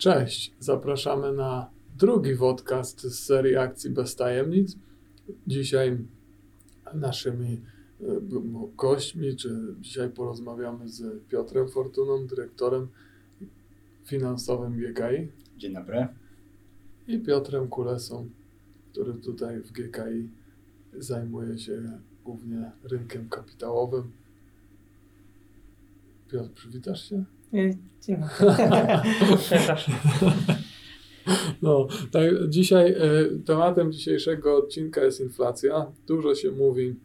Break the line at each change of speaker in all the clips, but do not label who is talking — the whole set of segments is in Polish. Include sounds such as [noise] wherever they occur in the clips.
Cześć, zapraszamy na drugi podcast z serii akcji bez tajemnic. Dzisiaj naszymi e, gośćmi, czy dzisiaj porozmawiamy z Piotrem Fortuną, dyrektorem finansowym GKI.
Dzień dobry.
I Piotrem Kulesą, który tutaj w GKI zajmuje się głównie rynkiem kapitałowym. Piotr, przywitasz się?
Dzień dobry. [laughs] Przepraszam.
No, tak, dzisiaj e, tematem dzisiejszego odcinka jest inflacja. Dużo się mówi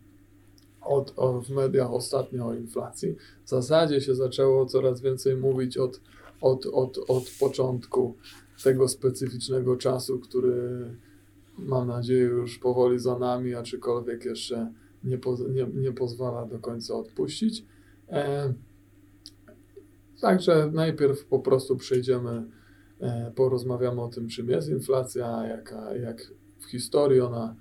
od, o, w mediach ostatnio o inflacji. W zasadzie się zaczęło coraz więcej mówić od, od, od, od początku tego specyficznego czasu, który mam nadzieję już powoli za nami, aczkolwiek jeszcze nie, poz, nie, nie pozwala do końca odpuścić. E, także najpierw po prostu przejdziemy E, porozmawiamy o tym, czym jest inflacja, jaka, jak w historii ona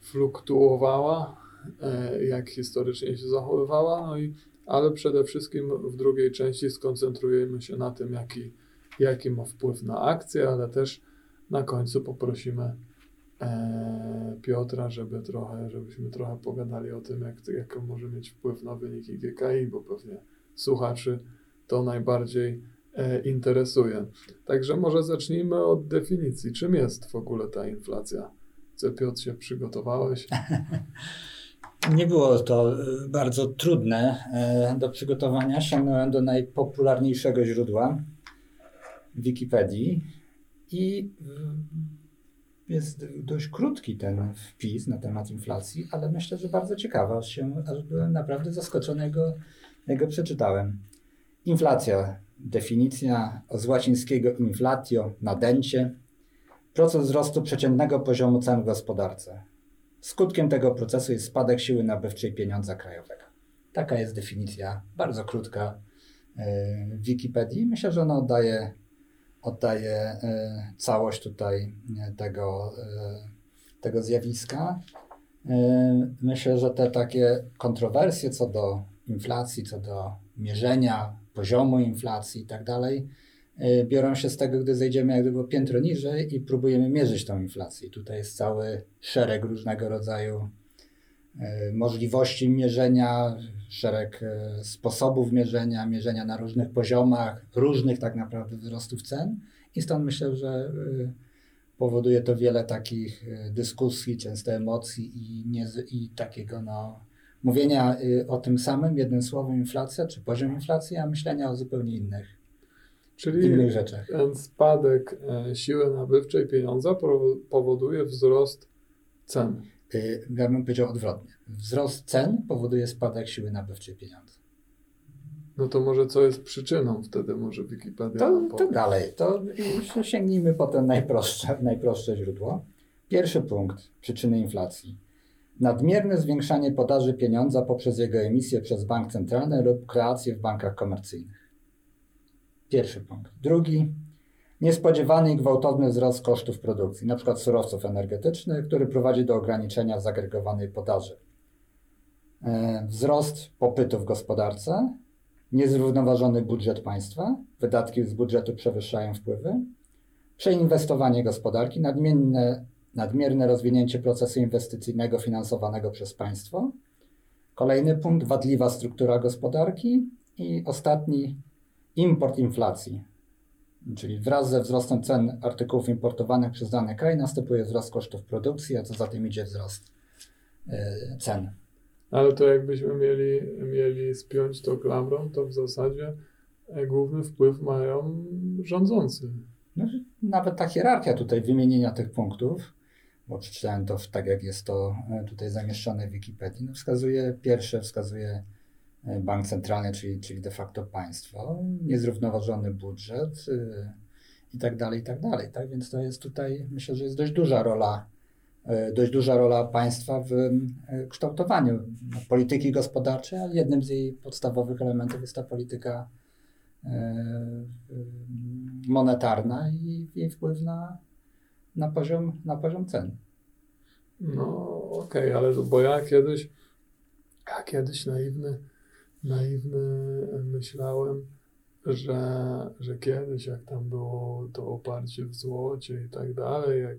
fluktuowała, e, jak historycznie się zachowywała, no i, ale przede wszystkim w drugiej części skoncentrujemy się na tym, jaki, jaki ma wpływ na akcje, ale też na końcu poprosimy e, Piotra, żeby trochę, żebyśmy trochę pogadali o tym, jak, jak może mieć wpływ na wyniki GKI, bo pewnie słuchaczy to najbardziej E, interesuje. Także może zacznijmy od definicji. Czym jest w ogóle ta inflacja? Co Piotr się przygotowałeś? [laughs]
Nie było to e, bardzo trudne e, do przygotowania. Sięgnąłem do najpopularniejszego źródła Wikipedii i jest dość krótki ten wpis na temat inflacji, ale myślę, że bardzo ciekawy. Aż, się, aż byłem naprawdę zaskoczony, jak go, jak go przeczytałem. Inflacja Definicja z łacińskiego inflatio, nadęcie, proces wzrostu przeciętnego poziomu cen w gospodarce. Skutkiem tego procesu jest spadek siły nabywczej pieniądza krajowego. Taka jest definicja, bardzo krótka e, w Wikipedii. Myślę, że ona oddaje, oddaje e, całość tutaj e, tego, tego zjawiska. Myślę, że te takie kontrowersje co do inflacji, co do mierzenia poziomu inflacji i tak dalej, e, biorą się z tego, gdy zejdziemy jak gdyby piętro niżej i próbujemy mierzyć tą inflację. Tutaj jest cały szereg różnego rodzaju e, możliwości mierzenia, szereg e, sposobów mierzenia, mierzenia na różnych poziomach, różnych tak naprawdę wzrostów cen i stąd myślę, że powoduje to wiele takich dyskusji, często emocji i, nie, i takiego no, mówienia y, o tym samym, jednym słowem inflacja, czy poziom inflacji, a myślenia o zupełnie innych,
Czyli innych rzeczach. ten spadek e, siły nabywczej pieniądza powoduje wzrost cen.
Y, ja bym powiedział odwrotnie. Wzrost cen powoduje spadek siły nabywczej pieniądza.
No to może co jest przyczyną wtedy, może Wikipedia
To, to dalej, to sięgnijmy potem najprostsze, najprostsze źródło. Pierwszy punkt przyczyny inflacji nadmierne zwiększanie podaży pieniądza poprzez jego emisję przez bank centralny lub kreację w bankach komercyjnych. Pierwszy punkt. Drugi, niespodziewany i gwałtowny wzrost kosztów produkcji, np. surowców energetycznych, który prowadzi do ograniczenia zagregowanej podaży. E, wzrost popytu w gospodarce, niezrównoważony budżet państwa, wydatki z budżetu przewyższają wpływy, przeinwestowanie gospodarki, nadmienne nadmierne rozwinięcie procesu inwestycyjnego finansowanego przez państwo. Kolejny punkt, wadliwa struktura gospodarki. I ostatni, import inflacji. Czyli wraz ze wzrostem cen artykułów importowanych przez dany kraj następuje wzrost kosztów produkcji, a co za tym idzie wzrost yy, cen.
Ale to jakbyśmy mieli, mieli spiąć to klamrą, to w zasadzie e, główny wpływ mają rządzący.
No, nawet ta hierarchia tutaj wymienienia tych punktów bo przeczytałem to tak, jak jest to e, tutaj zamieszczone w Wikipedii, no wskazuje, pierwsze wskazuje e, bank centralny, czyli, czyli de facto państwo, niezrównoważony budżet yy, i tak dalej, i tak dalej. Tak więc to jest tutaj, myślę, że jest dość duża rola, dość duża rola państwa w kształtowaniu polityki gospodarczej, ale jednym z jej podstawowych elementów jest ta polityka monetarna i jej wpływ na na poziom, na poziom cen.
No okej, okay, ale bo ja kiedyś, ja kiedyś naiwny, naiwny myślałem, że, że kiedyś jak tam było to oparcie w złocie i tak dalej, jak,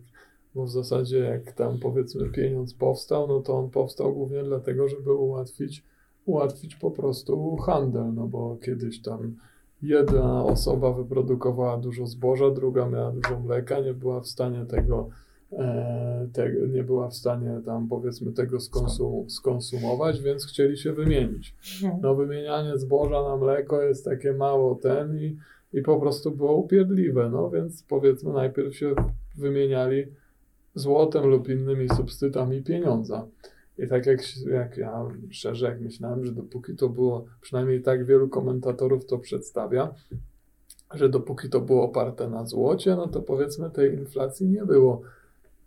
bo w zasadzie jak tam powiedzmy pieniądz powstał, no to on powstał głównie dlatego, żeby ułatwić, ułatwić po prostu handel, no bo kiedyś tam jedna osoba wyprodukowała dużo zboża, druga miała dużo mleka, nie była w stanie tego, e, te, nie była w stanie tam powiedzmy tego skonsum, skonsumować, więc chcieli się wymienić. No wymienianie zboża na mleko jest takie mało ten i, i po prostu było upierdliwe, no więc powiedzmy najpierw się wymieniali złotem lub innymi substytami pieniądza. I tak jak, jak ja szczerze, jak myślałem, że dopóki to było, przynajmniej tak wielu komentatorów to przedstawia, że dopóki to było oparte na złocie, no to powiedzmy tej inflacji nie było.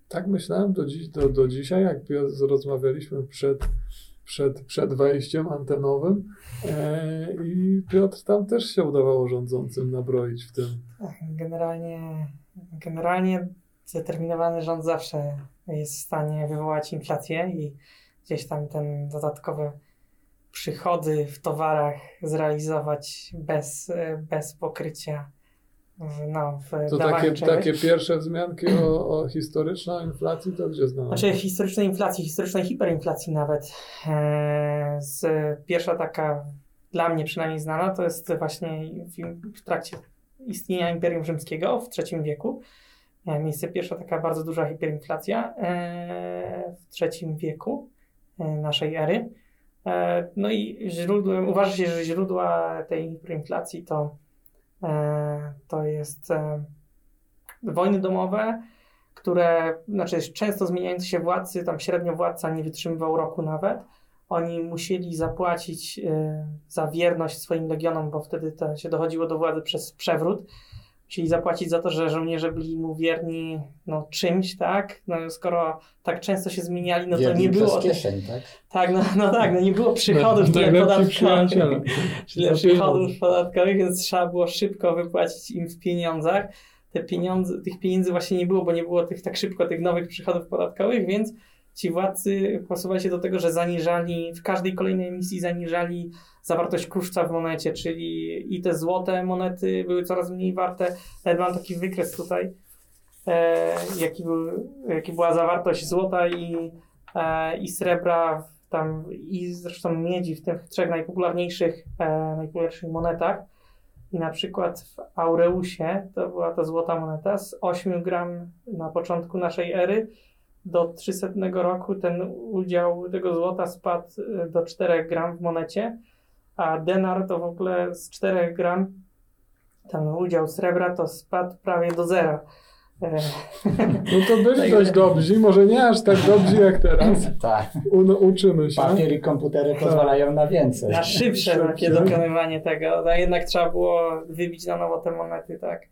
Tak myślałem do, dziś, do, do dzisiaj, jak rozmawialiśmy przed, przed, przed wejściem antenowym e, i Piotr tam też się udawało rządzącym nabroić w tym.
Tak, generalnie, generalnie zdeterminowany rząd zawsze jest w stanie wywołać inflację i gdzieś tam ten dodatkowe przychody w towarach zrealizować bez, bez pokrycia w, no, w
To takie, takie pierwsze wzmianki o, o historycznej inflacji to gdzie znalazłeś?
Znaczy historycznej inflacji, historycznej hiperinflacji nawet. Eee, z, pierwsza taka dla mnie przynajmniej znana to jest właśnie w, w trakcie istnienia Imperium Rzymskiego w III wieku miejsce pierwsza taka bardzo duża hiperinflacja e, w III wieku e, naszej ery. E, no i źródłem, uważa się, że źródła tej hiperinflacji to, to jest wojny domowe, które, znaczy często zmieniający się władcy, tam średnio władca nie wytrzymywał roku nawet. Oni musieli zapłacić za wierność swoim legionom, bo wtedy to się dochodziło do władzy przez przewrót Musieli zapłacić za to, że żołnierze byli mu wierni no, czymś, tak? No, skoro tak często się zmieniali, no to nie było.
kieszeń, tak?
Tak, no, no tak, no nie było przychodów
no,
podatkowych. Tyle [laughs] przychodów podatkowych, więc trzeba było szybko wypłacić im w pieniądzach. Te pieniądze, tych pieniędzy właśnie nie było, bo nie było tych tak szybko tych nowych przychodów podatkowych, więc ci władcy posuwali się do tego, że zaniżali, w każdej kolejnej emisji zaniżali zawartość kruszca w monecie, czyli i te złote monety były coraz mniej warte. Nawet mam taki wykres tutaj, e, jaki, był, jaki była zawartość złota i, e, i srebra tam i zresztą miedzi w tych trzech najpopularniejszych, e, najpopularniejszych monetach. I na przykład w Aureusie, to była ta złota moneta, z 8 gram na początku naszej ery do 300 roku ten udział tego złota spadł e, do 4 gram w monecie, a denar to w ogóle z 4 gram, ten udział srebra to spadł prawie do zera. E, [laughs]
no to byli dość dobrzy, może nie aż tak dobrzy jak teraz. [laughs]
tak.
U, uczymy się.
Papier i komputery tak. pozwalają na więcej.
Na szybsze takie dokonywanie tego. No jednak trzeba było wybić na nowo te monety, tak.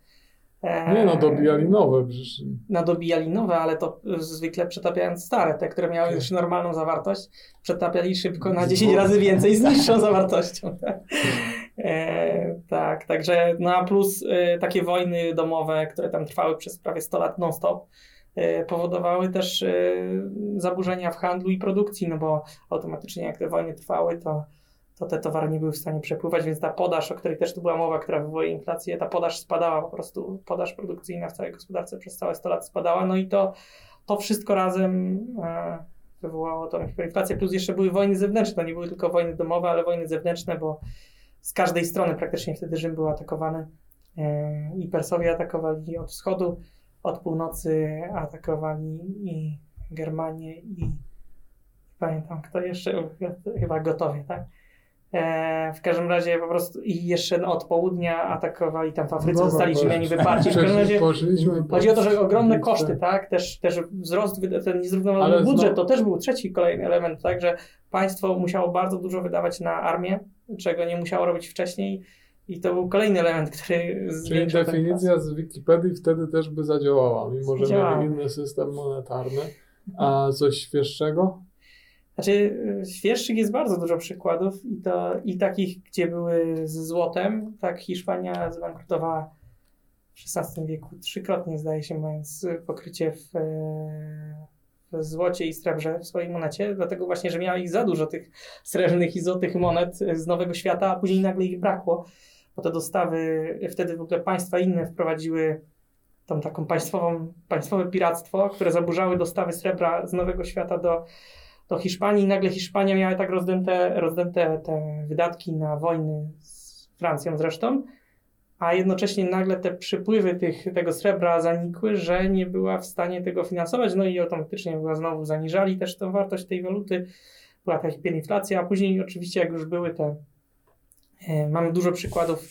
Nie no, dobijali nowe. Przecież...
No dobijali nowe, ale to zwykle przetapiając stare, te, które miały już normalną zawartość, przetapiali szybko na 10 razy więcej z [laughs] niższą zawartością. Tak, [laughs] e, tak także no a plus e, takie wojny domowe, które tam trwały przez prawie 100 lat non-stop, e, powodowały też e, zaburzenia w handlu i produkcji, no bo automatycznie jak te wojny trwały, to to te towary nie były w stanie przepływać, więc ta podaż, o której też tu była mowa, która wywołuje inflację, ta podaż spadała po prostu, podaż produkcyjna w całej gospodarce przez całe 100 lat spadała, no i to, to wszystko razem e, wywołało tą hiperinflację, plus jeszcze były wojny zewnętrzne, nie były tylko wojny domowe, ale wojny zewnętrzne, bo z każdej strony praktycznie wtedy Rzym był atakowany. E, i Persowie atakowali od wschodu, od północy atakowali i Germanię i pamiętam kto jeszcze, chyba gotowie, tak? E, w każdym razie po prostu i jeszcze od południa atakowali tam w Afryce, no, zostali Rzymianie wyparci. W każdym razie chodzi o to, że ogromne koszty, tak? Też, też wzrost, ten niezrównowany budżet to też był trzeci kolejny element, tak? Że państwo musiało bardzo dużo wydawać na armię, czego nie musiało robić wcześniej. I to był kolejny element, który
Czyli definicja z Wikipedii wtedy też by zadziałała, mimo że mieli inny system monetarny. A coś świeższego?
Znaczy, świeższych jest bardzo dużo przykładów i to i takich, gdzie były z złotem. Tak, Hiszpania zbankrutowała w XVI wieku trzykrotnie, zdaje się, mając pokrycie w, w złocie i srebrze w swojej monecie, dlatego właśnie, że miała ich za dużo tych srebrnych i złotych monet z Nowego Świata, a później nagle ich brakło. bo te dostawy, wtedy w ogóle państwa inne wprowadziły tą taką państwową, państwowe piractwo, które zaburzały dostawy srebra z Nowego Świata do, do Hiszpanii nagle Hiszpania miała tak rozdęte, rozdęte te wydatki na wojny z Francją zresztą, a jednocześnie nagle te przypływy tych, tego srebra zanikły, że nie była w stanie tego finansować, no i automatycznie była znowu zaniżali też tę wartość tej waluty, była ta hiperinflacja, a później oczywiście jak już były te, e, mamy dużo przykładów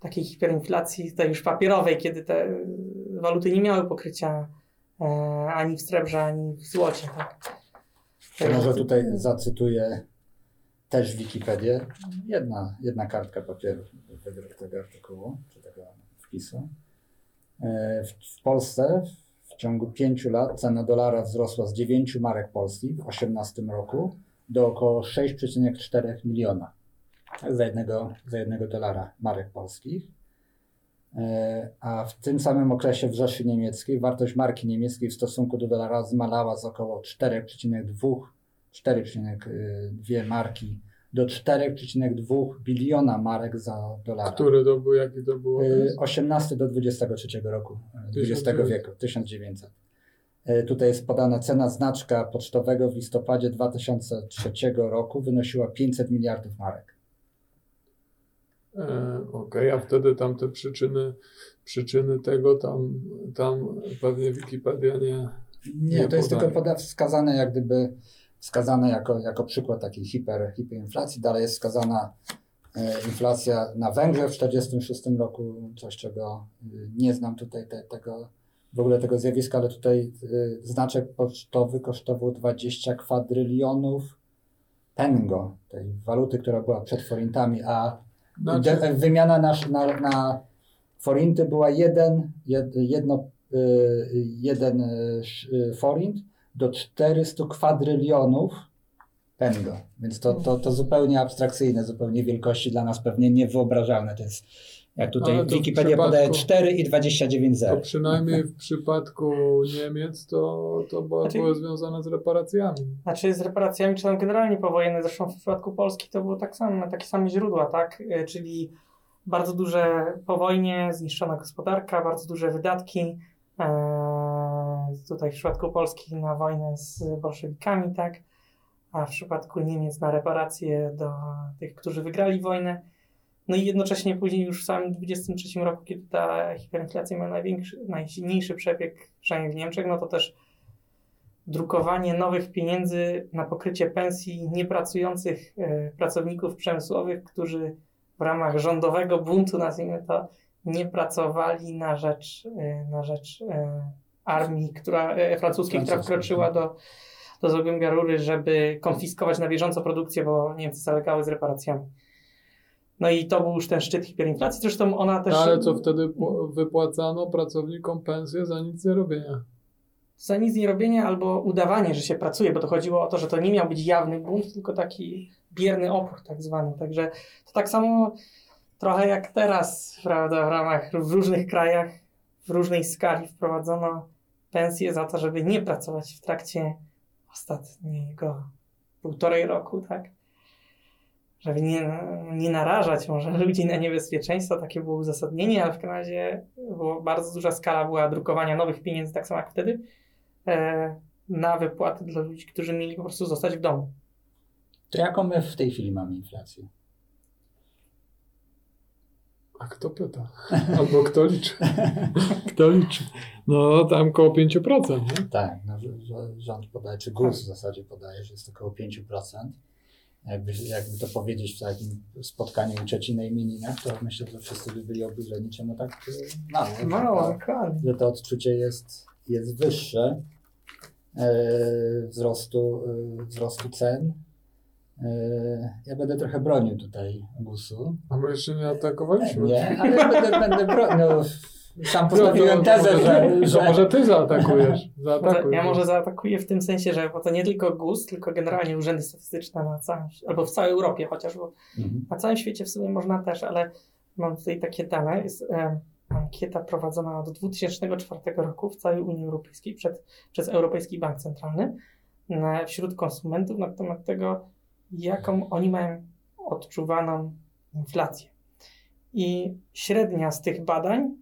takiej hiperinflacji, tej już papierowej, kiedy te waluty nie miały pokrycia e, ani w srebrze, ani w złocie. Tak?
To może tutaj zacytuję też Wikipedię. Jedna, jedna kartka papieru według tego artykułu, czy tego wpisu. E, w, w Polsce w ciągu pięciu lat cena dolara wzrosła z 9 marek polskich w 2018 roku do około 6,4 miliona za jednego, za jednego dolara marek polskich. E, a w tym samym okresie w Rzeszy Niemieckiej wartość marki niemieckiej w stosunku do dolara zmalała z około 4,2 4,2 marki do 4,2 biliona marek za dolara.
Który to był, jaki to był?
18 do 23 roku XX wieku, 1900. Tutaj jest podana cena znaczka pocztowego w listopadzie 2003 roku wynosiła 500 miliardów marek.
E, Okej, okay, a wtedy tam te przyczyny, przyczyny tego tam, tam pewnie Wikipedia nie.
Nie, nie to jest tylko poda wskazane jak gdyby wskazane jako, jako przykład takiej hiper, hiperinflacji. Dalej jest wskazana e, inflacja na Węgrzech w 1946 roku, coś czego y, nie znam tutaj te, tego, w ogóle tego zjawiska, ale tutaj znaczek pocztowy kosztował 20 kwadrylionów pengo, tej waluty, która była przed forintami, a znaczy... wymiana na, na, na forinty była jeden, jed, jedno, y, jeden forint do 400 kwadrylionów pengo. Więc to, to, to zupełnie abstrakcyjne, zupełnie wielkości dla nas pewnie niewyobrażalne. To jest, jak tutaj Wikipedia podaje 4 i 29 zer.
To przynajmniej w przypadku Niemiec to, to było, znaczy, było związane z reparacjami.
Znaczy z reparacjami, czy tam generalnie powojenne, zresztą w przypadku Polski to było tak samo, takie same źródła, tak? E, czyli bardzo duże po wojnie, zniszczona gospodarka, bardzo duże wydatki, Eee, tutaj w przypadku Polski na wojnę z bolszewikami, tak, a w przypadku Niemiec na reparacje do tych, którzy wygrali wojnę. No i jednocześnie później już w samym 23 roku, kiedy ta hiperinflacja ma największy, najsilniejszy przebieg, przynajmniej w Niemczech, no to też drukowanie nowych pieniędzy na pokrycie pensji niepracujących e, pracowników przemysłowych, którzy w ramach rządowego buntu, nazwijmy to, nie pracowali na rzecz, e, na rzecz e, armii która, francuskiej, która wkroczyła do, do Zagłębia Rury, żeby konfiskować na bieżąco produkcję, bo Niemcy zalegały z reparacjami. No i to był już ten szczyt hiperinflacji. Zresztą ona też.
Ale co wtedy wypłacano pracownikom pensję za nic nie robienia?
Za nic nie robienia albo udawanie, że się pracuje, bo to chodziło o to, że to nie miał być jawny bunt, tylko taki bierny opór, tak zwany. Także to tak samo trochę jak teraz, prawda, w ramach w różnych krajach, w różnej skali wprowadzono pensję za to, żeby nie pracować w trakcie ostatniego półtorej roku, tak? Żeby nie, nie narażać może [laughs] ludzi na niebezpieczeństwo, takie było uzasadnienie, ale w każdym razie było bardzo duża skala była drukowania nowych pieniędzy, tak samo jak wtedy, e, na wypłaty dla ludzi, którzy mieli po prostu zostać w domu.
To jaką my w tej chwili mamy inflację?
A kto pyta? [laughs] Albo kto liczy? [laughs] Kto liczy? No tam około 5%, nie?
Tak, no, rząd podaje, czy GUS w zasadzie podaje, że jest około 5%. Jakby, jakby to powiedzieć w takim spotkaniu u cioci na imieninach, to myślę, że wszyscy by byli oburzeni, czemu tak mało.
Mało, dokładnie.
Że to odczucie jest, jest wyższe e, wzrostu, e, wzrostu cen E, ja będę trochę bronił tutaj GUS-u.
A my jeszcze nie atakowaliśmy.
Nie, ale będę, będę bronił. No, sam postawiłem no, tezę, że, że...
Może ty zaatakujesz. [laughs] Zaatakuj.
Ja może zaatakuję w tym sensie, że bo to nie tylko GUS, tylko generalnie urzędy statystyczne na całym, albo w całej Europie chociaż, bo mhm. na całym świecie w sumie można też, ale mam tutaj takie dane. Jest e, ankieta prowadzona od 2004 roku w całej Unii Europejskiej przed, przez Europejski Bank Centralny e, wśród konsumentów na temat tego, jaką oni mają odczuwaną inflację. I średnia z tych badań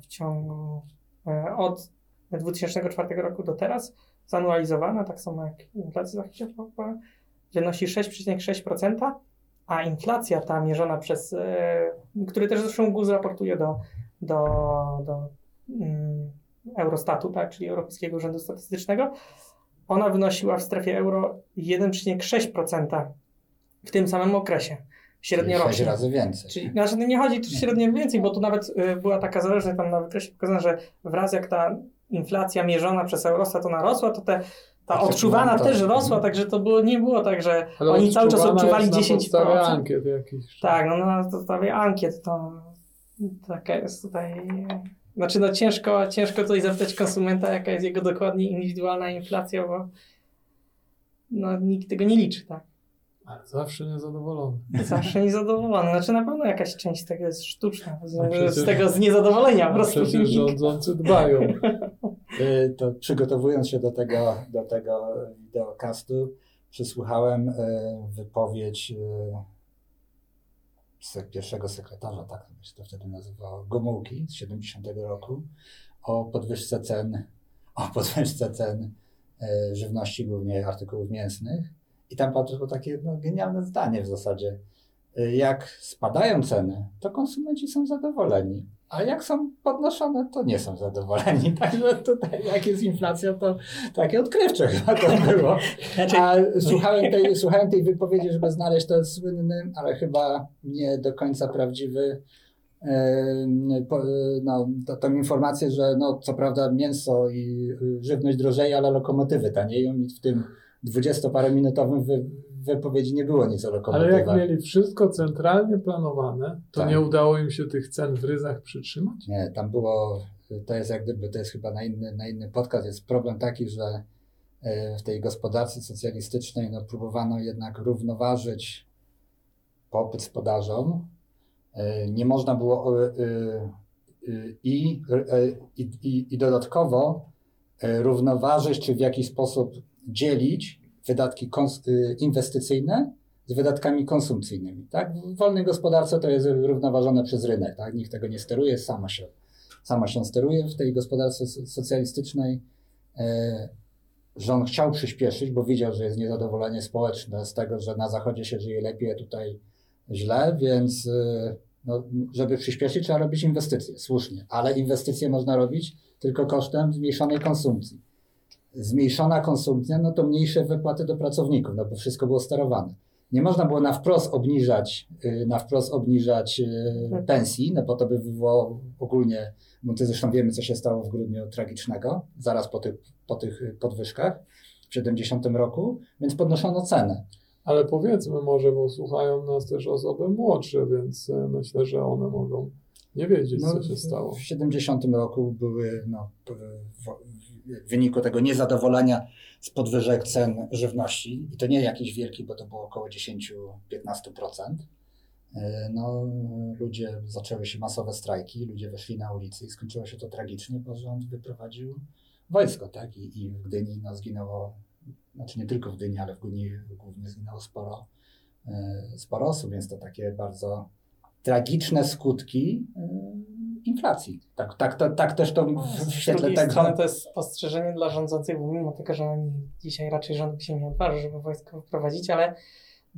w ciągu e, od 2004 roku do teraz, zanualizowana, tak samo jak inflacja zachodowa, wynosi 6,6%, a inflacja ta mierzona przez, e, który też zresztą GUS raportuje do, do, do um, Eurostatu, tak, czyli Europejskiego Urzędu Statystycznego, ona wynosiła w strefie euro 1,6% w tym samym okresie. Średnio rocznie.
razy więcej.
Czyli znaczy, nie chodzi tu średnio więcej, bo tu nawet y, była taka zależność tam na wykresie pokazane, że wraz jak ta inflacja mierzona przez Eurostat ona rosła, to te, ta odczuwana też rosła, także to było, nie było tak, że Ale oni cały czas odczuwali 10%.
Na ankiet jakichś.
Tak, no na podstawie ankiet to taka jest tutaj znaczy, no ciężko, ciężko tutaj zapytać konsumenta, jaka jest jego dokładnie indywidualna inflacja, bo no, nikt tego nie liczy, tak?
Ale zawsze niezadowolony.
Zawsze niezadowolony. Znaczy na pewno jakaś część tego jest sztuczna. Z, no przecież, z tego z niezadowolenia po prostu.
Przecież rządzący dbają. [laughs]
Y, to przygotowując się do tego, do tego wideokastu, przysłuchałem y, wypowiedź y, pierwszego sekretarza, tak się to wtedy nazywało, Gomułki z 70 roku, o podwyżce cen, o podwyżce cen żywności, głównie artykułów mięsnych. I tam padło takie no, genialne zdanie w zasadzie. E, jak spadają ceny, to konsumenci są zadowoleni. A jak są podnoszone, to nie są zadowoleni. [laughs] Także tutaj, jak jest inflacja, to takie odkrywcze chyba to było. [laughs] Znaczy- A słuchałem tej, słuchałem tej wypowiedzi, żeby znaleźć ten słynny, ale chyba nie do końca prawdziwy no, to, tą informację, że no, co prawda mięso i żywność drożeje, ale lokomotywy tanieją i w tym dwudziestoparominutowym wy, wypowiedzi nie było nic o lokomotywach.
Ale jak mieli wszystko centralnie planowane, to tak. nie udało im się tych cen w ryzach przytrzymać?
Nie, tam było, to jest jak gdyby, to jest chyba na inny, na inny podcast, jest problem taki, że e, w tej gospodarce socjalistycznej no, próbowano jednak równoważyć popyt z podażą. E, nie można było e, i, i, i, i dodatkowo równoważyć, czy w jakiś sposób dzielić wydatki y, inwestycyjne z wydatkami konsumpcyjnymi. Tak? W wolnej gospodarce to jest równoważone przez rynek. Tak? Nikt tego nie steruje, sama się, sama się steruje. W tej gospodarce socjalistycznej e, rząd chciał przyspieszyć, bo widział, że jest niezadowolenie społeczne z tego, że na zachodzie się żyje lepiej, a tutaj źle, więc e, no, żeby przyspieszyć, trzeba robić inwestycje, słusznie, ale inwestycje można robić tylko kosztem zmniejszonej konsumpcji zmniejszona konsumpcja, no to mniejsze wypłaty do pracowników, no bo wszystko było sterowane. Nie można było na wprost obniżać, y, na wprost obniżać y, tak. pensji, no bo to by wywołało ogólnie, bo to zresztą wiemy, co się stało w grudniu tragicznego, zaraz po tych, po tych podwyżkach w 70 roku, więc podnoszono cenę.
Ale powiedzmy może, bo słuchają nas też osoby młodsze, więc myślę, że one mogą nie wiedzieć, no, co się stało.
W 70 roku były no, w wyniku tego niezadowolenia z podwyżek cen żywności, i to nie jakiś wielki, bo to było około 10-15%, e, no, ludzie zaczęły się masowe strajki, ludzie weszli na ulicy i skończyło się to tragicznie, bo rząd wyprowadził wojsko, tak? I, i w Gdyni no, zginęło, znaczy nie tylko w Gdyni, ale w Gdyni głównie zginęło sporo, e, sporo osób, więc to takie bardzo tragiczne skutki e, inflacji. Tak, tak, tak, tak też to w świetle tego...
strony to jest ostrzeżenie dla rządzących, mimo tego, że oni dzisiaj raczej rząd się nie odważy, żeby wojsko wprowadzić, ale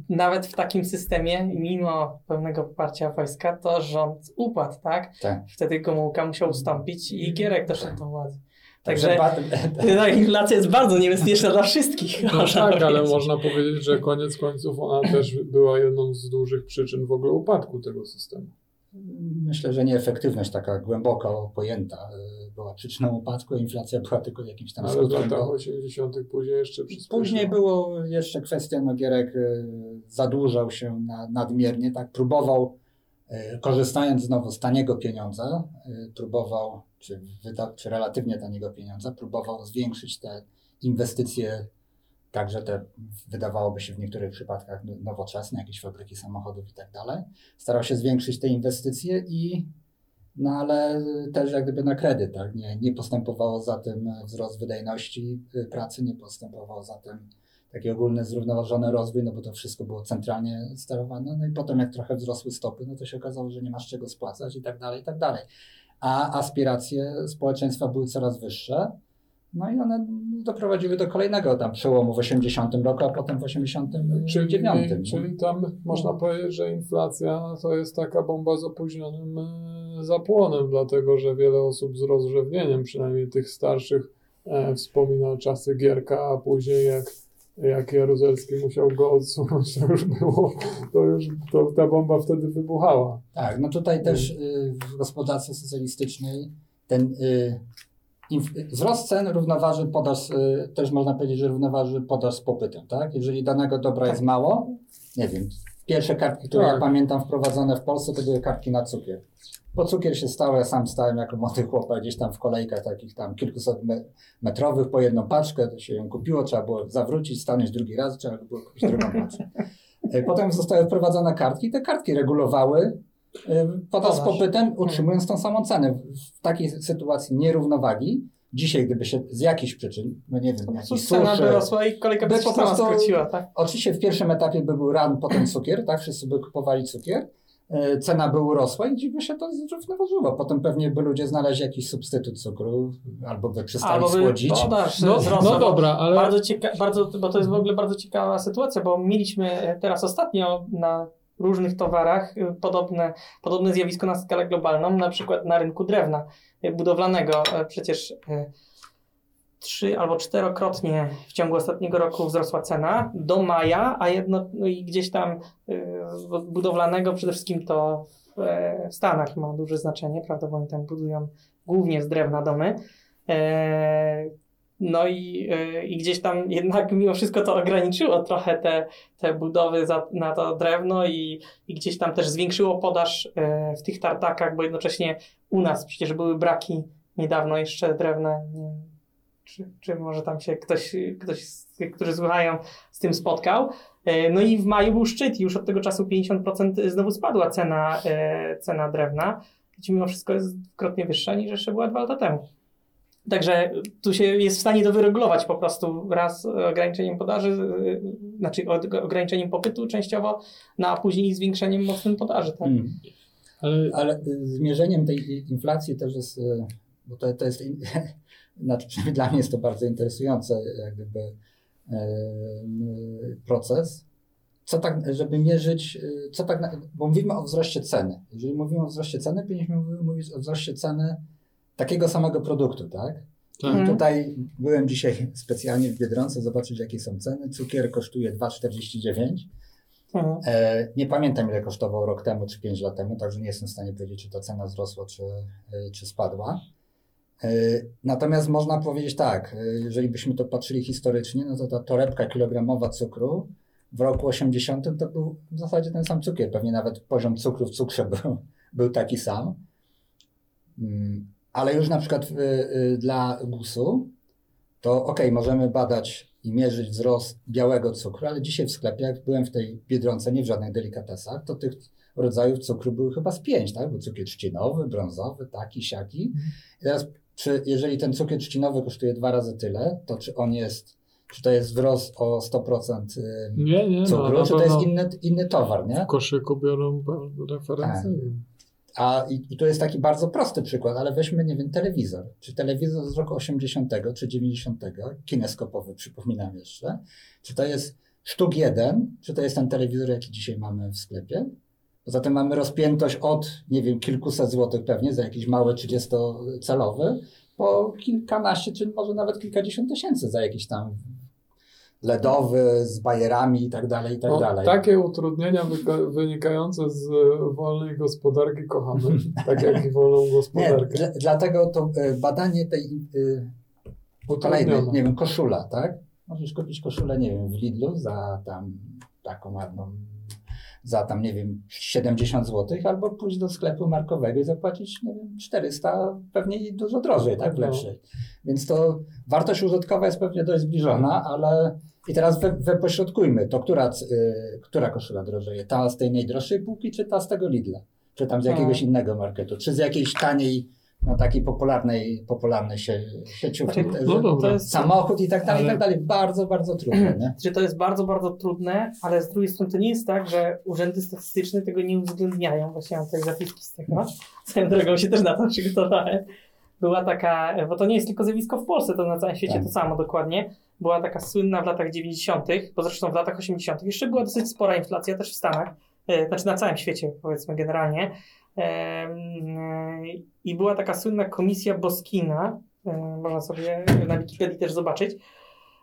nawet w takim systemie, mimo pełnego poparcia wojska, to rząd upadł, tak? tak. Wtedy Gomułka musiał ustąpić i Gierek doszedł do władzy. Także ta inflacja jest bardzo niebezpieczna dla wszystkich.
No tak, ale można powiedzieć, że koniec końców ona też była jedną z dużych przyczyn w ogóle upadku tego systemu.
Myślę, że nieefektywność taka głęboko pojęta y, była przyczyną upadku, inflacja była tylko jakimś tam
Ale w latach 80. później jeszcze przyspieszyło.
Później było jeszcze kwestia, no Gierek y, zadłużał się na, nadmiernie, tak próbował, y, korzystając znowu z taniego pieniądza, próbował, czy, wyda, czy relatywnie taniego pieniądza, próbował zwiększyć te inwestycje Także te wydawałoby się w niektórych przypadkach no, nowoczesne, jakieś fabryki samochodów i tak dalej. Starał się zwiększyć te inwestycje i no ale też jak gdyby na kredyt, tak? Nie, nie postępowało za tym wzrost wydajności pracy, nie postępował za tym taki ogólny, zrównoważony rozwój, no bo to wszystko było centralnie sterowane. No i potem jak trochę wzrosły stopy, no to się okazało, że nie masz czego spłacać i tak dalej, i tak dalej. A aspiracje społeczeństwa były coraz wyższe. No i one doprowadziły do kolejnego tam przełomu w 80 roku, a potem w 89.
Czyli, czyli tam można powiedzieć, że inflacja to jest taka bomba z opóźnionym e, zapłonem, dlatego że wiele osób z rozrzewnieniem, przynajmniej tych starszych, e, wspomina czasy Gierka, a później jak, jak Jaruzelski musiał go odsunąć, to już było, to już to, ta bomba wtedy wybuchała.
Tak, no tutaj też y, w gospodarce socjalistycznej ten y, Wzrost cen równoważy podaż, y, też można powiedzieć, że równoważy podaż z popytem, tak? Jeżeli danego dobra tak. jest mało, nie wiem, pierwsze kartki, które tak. ja pamiętam wprowadzone w Polsce, to były kartki na cukier. Bo cukier się stał, ja sam stałem jako młody chłopak gdzieś tam w kolejkach takich tam kilkuset metrowych po jedną paczkę, to się ją kupiło, trzeba było zawrócić, stanąć drugi raz, trzeba było kupić drugą paczkę. E, [laughs] potem zostały wprowadzone kartki, te kartki regulowały podaż z popytem, utrzymując tą samą cenę. W takiej sytuacji nierównowagi, dzisiaj gdyby się z jakichś przyczyn, no nie wiem, jakiś
cena by rosła i kolejka by, po prostu skróciła, tak?
Oczywiście w pierwszym etapie by był ran, potem cukier, tak? Wszyscy by kupowali cukier. E, cena by urosła i dziwnie się to zrównoważyło. Potem pewnie by ludzie znaleźli jakiś substytut cukru, albo by przestali albo by słodzić.
Podaż no, no dobra, ale... Bardzo cieka- bardzo, bo to jest w ogóle bardzo ciekawa sytuacja, bo mieliśmy teraz ostatnio na różnych towarach y, podobne, podobne zjawisko na skalę globalną, na przykład na rynku drewna y, budowlanego. E, przecież y, trzy albo czterokrotnie w ciągu ostatniego roku wzrosła cena do maja, a jedno no i gdzieś tam budowlanego przede wszystkim to w Stanach ma duże znaczenie, prawda, bo oni tam budują głównie z drewna domy. E, no i, yy, i gdzieś tam jednak mimo wszystko to ograniczyło trochę te, te budowy za, na to drewno i, i gdzieś tam też zwiększyło podaż yy, w tych tartakach, bo jednocześnie u nas przecież były braki niedawno jeszcze drewna. Czy, czy może tam się ktoś, ktoś z tych, którzy słuchają, z tym spotkał. Yy, no i w maju był szczyt i już od tego czasu 50% znowu spadła cena, cena drewna, gdzie mimo wszystko jest dwukrotnie wyższa niż jeszcze była dwa lata temu. Także tu się jest w stanie to wyregulować po prostu raz ograniczeniem podaży, znaczy ograniczeniem popytu częściowo, no a później zwiększeniem mocnym podaży. Tak? Mm.
Ale, Ale zmierzeniem tej inflacji też jest, e, bo to, to jest, [laughs] znaczy przynajmniej [laughs] dla mnie jest to bardzo interesujący jak gdyby e, proces, co tak, żeby mierzyć, co tak, bo mówimy o wzroście ceny. Jeżeli mówimy o wzroście ceny, powinniśmy mówić o wzroście ceny takiego samego produktu, tak? tak. Mhm. Tutaj byłem dzisiaj specjalnie w Biedronce zobaczyć, jakie są ceny. Cukier kosztuje 2,49. Mhm. E, nie pamiętam, ile kosztował rok temu czy 5 lat temu, także nie jestem w stanie powiedzieć, czy ta cena wzrosła, czy, e, czy spadła. E, natomiast można powiedzieć tak, e, jeżeli byśmy to patrzyli historycznie, no to ta torebka kilogramowa cukru w roku 80 to był w zasadzie ten sam cukier. Pewnie nawet poziom cukru w cukrze był, był taki sam. Ale już na przykład y, y, dla GUS-u, to ok, możemy badać i mierzyć wzrost białego cukru, ale dzisiaj w sklepie, jak byłem w tej Biedronce, nie w żadnych delikatesach, to tych rodzajów cukru były chyba z pięć, tak? Był cukier trzcinowy, brązowy, taki, siaki. I teraz, czy, jeżeli ten cukier trzcinowy kosztuje dwa razy tyle, to czy on jest, czy to jest wzrost o 100% y, nie, nie, no, cukru, no, czy to jest inny, inny towar, nie?
W koszyku biorą referencje.
A i, i to jest taki bardzo prosty przykład, ale weźmy, nie wiem, telewizor. Czy telewizor z roku 80 czy 90, kineskopowy, przypominam jeszcze. Czy to jest sztuk jeden, czy to jest ten telewizor, jaki dzisiaj mamy w sklepie? Poza tym mamy rozpiętość od, nie wiem, kilkuset złotych pewnie za jakiś mały 30-celowy, po kilkanaście, czy może nawet kilkadziesiąt tysięcy za jakiś tam LEDowy z bajerami i tak dalej, i tak no, dalej.
Takie utrudnienia wynikające z wolnej gospodarki kochamy, [laughs] tak jak i wolną gospodarkę.
Nie, dlatego to e, badanie tej yy, kolejnej, nie wiem, koszula, tak? Możesz kupić koszulę, nie wiem, w Lidlu za tam taką ładną za tam, nie wiem, 70 zł, albo pójść do sklepu markowego i zapłacić, nie wiem, 400, pewnie i dużo drożej, tak, w no. lepszej. Więc to wartość użytkowa jest pewnie dość zbliżona, ale i teraz we, we pośrodkujmy, to która, y, która koszula drożeje? Ta z tej najdroższej półki, czy ta z tego Lidla? Czy tam z jakiegoś innego marketu? Czy z jakiejś taniej no, takiej popularnej, popularnej sie, sieciówki.
Znaczy,
no
to jest,
Samochód i tak dalej, i
Ale-
tak dalej. Bardzo, bardzo trudne, [clears throat] nie?
że to jest bardzo, bardzo trudne, ale z drugiej strony to nie jest tak, że urzędy statystyczne tego nie uwzględniają. Właśnie mam tutaj zapiski z tego. [laughs] Swoją drogą się też na to przygotowałem. Była taka, bo to nie jest tylko zjawisko w Polsce, to na całym świecie
Tak.
to samo dokładnie. Była taka słynna w latach 90., bo zresztą w latach 80. jeszcze była dosyć spora inflacja też w Stanach, e, znaczy na całym świecie powiedzmy generalnie. I była taka słynna komisja Boskina, można sobie na Wikipedii też zobaczyć,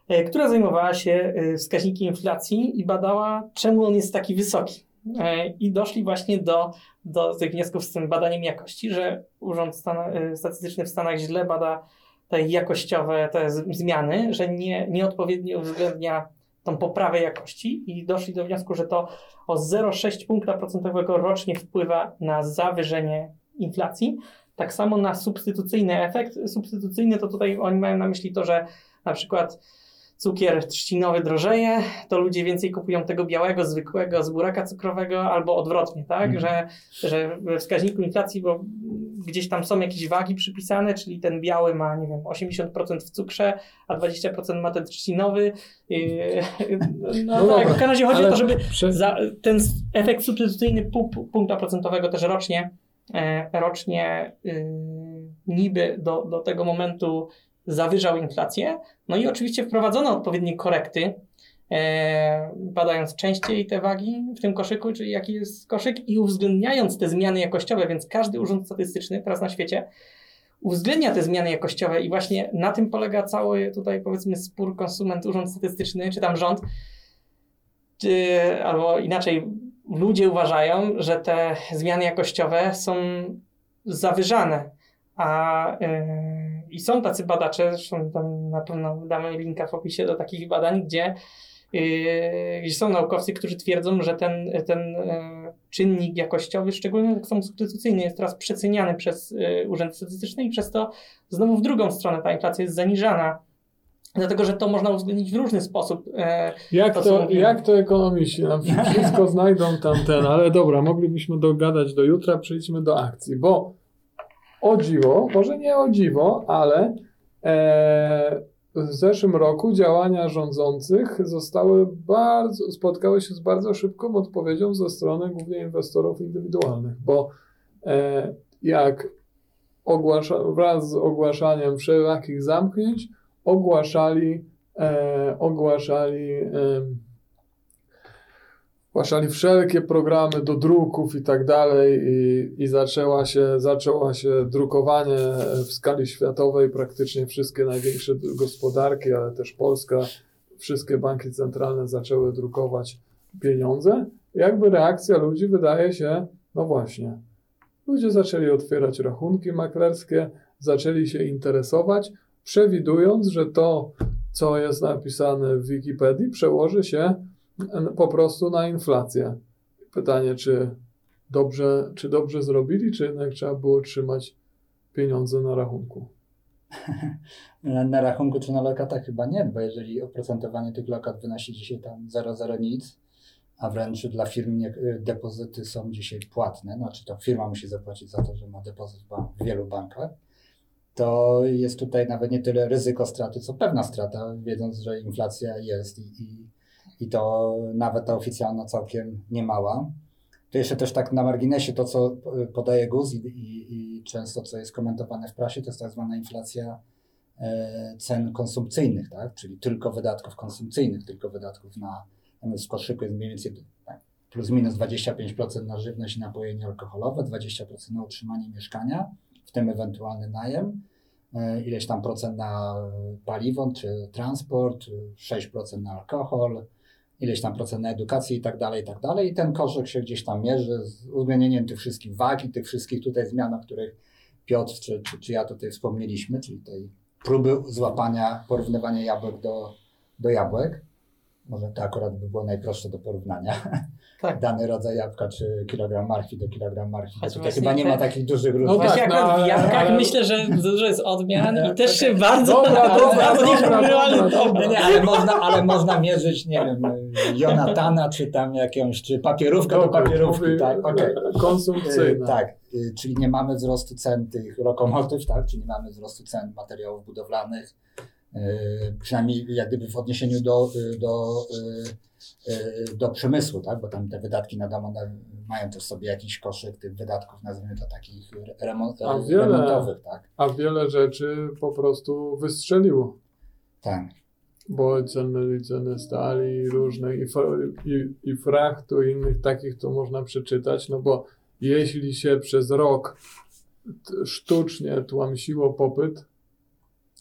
e, która zajmowała się e, wskaźnikiem inflacji i badała, czemu on jest taki wysoki. E, I doszli właśnie do, do tych wniosków z tym badaniem jakości, że Urząd Stan Statystyczny w Stanach źle bada te jakościowe te zmiany, że nie, nieodpowiednio uwzględnia tą poprawę jakości i doszli do wniosku, że to o 0,6 punkta procentowego rocznie wpływa na zawyżenie inflacji. Tak samo na substytucyjny efekt. Substytucyjny to tutaj oni mają na myśli to, że na przykład cukier trzcinowy drożeje, to ludzie więcej kupują tego białego, zwykłego z buraka cukrowego, albo odwrotnie, tak?
Mhm.
Że, że we wskaźniku inflacji, bo gdzieś tam są jakieś wagi przypisane, czyli ten biały ma, nie wiem, 80% w cukrze, a 20% ma ten trzcinowy. No,
No
tak, w każdym razie chodzi o to, żeby ten efekt substytucyjny pół pół punkta procentowego też rocznie, e, rocznie y, niby do, do tego momentu zawyżał inflację. No i oczywiście wprowadzono odpowiednie korekty, e, badając częściej te wagi w tym koszyku, czyli jaki jest koszyk i uwzględniając te zmiany jakościowe, więc każdy urząd statystyczny teraz na świecie uwzględnia te zmiany jakościowe i właśnie na tym polega cały tutaj powiedzmy spór konsument, urząd statystyczny, czy tam rząd, czy, albo inaczej, ludzie uważają, że te zmiany jakościowe są zawyżane. A yy, i są tacy badacze, zresztą tam na pewno damy linka w opisie do takich badań, gdzie, yy, gdzie są naukowcy, którzy twierdzą, że ten, ten yy, czynnik jakościowy, szczególnie jak są substytucyjny, jest teraz przeceniany przez yy, Urząd Statystyczny i przez to znowu w drugą stronę ta inflacja jest zaniżana. Dlatego, że to można uwzględnić w różny sposób.
Jak
To,
to, jak to ekonomiści nam [laughs] wszystko znajdą tamten, ale dobra, moglibyśmy dogadać do jutra, przejdźmy do akcji, bo o dziwo, może nie o dziwo, ale e, w zeszłym roku działania rządzących zostały bardzo, spotkały się z bardzo szybką odpowiedzią ze strony głównie inwestorów indywidualnych, bo e, jak ogłasza, wraz z ogłaszaniem wszelakich zamknięć ogłaszali e, ogłaszali, ogłaszali wszelkie programy do druków i tak dalej i, i zaczęła się, zaczęła się drukowanie w skali światowej, praktycznie wszystkie największe gospodarki, ale też Polska, wszystkie banki centralne zaczęły drukować pieniądze. Jakby reakcja ludzi wydaje się, no właśnie, ludzie zaczęli otwierać rachunki maklerskie, zaczęli się interesować, przewidując, że to, co jest napisane w Wikipedii, przełoży się po prostu na inflację. Pytanie, czy dobrze, czy dobrze zrobili, czy jednak trzeba było trzymać pieniądze na rachunku? [laughs]
Na, rachunku czy na lokatach chyba nie, bo jeżeli oprocentowanie tych lokat wynosi dzisiaj tam 0,0 nic, a wręcz dla firm nie, depozyty są dzisiaj płatne, znaczy to firma musi zapłacić za to, że ma depozyt w wielu bankach, to jest tutaj nawet nie tyle ryzyko straty, co pewna strata, wiedząc, że inflacja jest i, i, i to nawet ta oficjalna całkiem niemała. To jeszcze też tak na marginesie to, co podaje GUS i, i, i często co jest komentowane w prasie, to jest tak zwana inflacja e, cen konsumpcyjnych, tak? czyli tylko wydatków konsumpcyjnych, tylko wydatków na, w koszyku jest mniej więcej tak, plus minus 25% na żywność i napoje niealkoholowe, 20% na utrzymanie mieszkania, w tym ewentualny najem, e, ileś tam procent na paliwo czy transport, 6% na alkohol, ileś tam procent na edukację i tak dalej, i tak dalej. I ten koszyk się gdzieś tam mierzy z uwzględnieniem tych wszystkich wagi, tych wszystkich tutaj zmian, o których Piotr czy, czy, czy ja tutaj wspomnieliśmy, czyli tej próby złapania, porównywania jabłek do, do jabłek. może to akurat by było najprostsze do porównania. [laughs]
Tak.
Dany rodzaj jabłka, czy kilogram marchwi do kilogram marchwi.
Choć
Tutaj
właśnie
chyba nie ma takich dużych
No
różnic.
Właśnie
tak, no,
akurat w jabłkach
ale-
myślę, że dużo jest odmian i też się bardzo
Dobra.
Nie, ale można, ale można mierzyć, nie wiem, Jonatana, czy tam jakąś, czy papierówkę do papierówki, tak, okej.
e, Konsumpcyjne.
E, Tak, e, czyli nie mamy wzrostu cen tych lokomotyw, tak, czyli nie mamy wzrostu cen materiałów budowlanych, przynajmniej jak gdyby w odniesieniu do, e, do, e, e, do przemysłu, tak, bo tam te wydatki na dom one mają też sobie jakiś koszyk tych wydatków, nazwijmy to takich remont,
A wiele-
remontowych, tak,
A wiele rzeczy po prostu wystrzeliło.
tak.
Bo ceny, ceny stali różnych i, i, i frachtu i innych takich to można przeczytać, no bo jeśli się przez rok sztucznie tłamsiło popyt,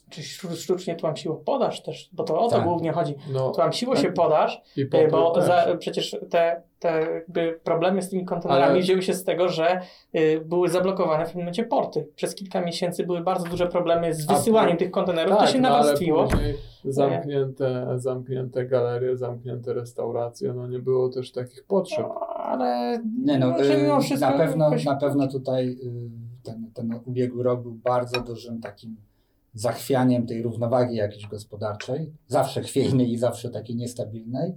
Czy sztu- sztucznie tłamsiło podaż też, bo to o to
Tak.
głównie chodzi.
no
Tłamsiło się podaż, e, bo za, przecież te, te jakby problemy z tymi kontenerami
Ale-
wzięły się z tego, że y, były zablokowane w pewnym momencie porty. Przez kilka miesięcy były bardzo duże problemy z
A-
wysyłaniem tych kontenerów, to się
no,
nawarstwiło.
zamknięte, zamknięte galerie, zamknięte restauracje, no nie było też takich potrzeb.
Ale
Nie no, y,
wszystko
na pewno,
jakoś-
na pewno tutaj y, ten, ten ubiegły rok był bardzo dużym takim zachwianiem tej równowagi jakiejś gospodarczej, zawsze chwiejnej i zawsze takiej niestabilnej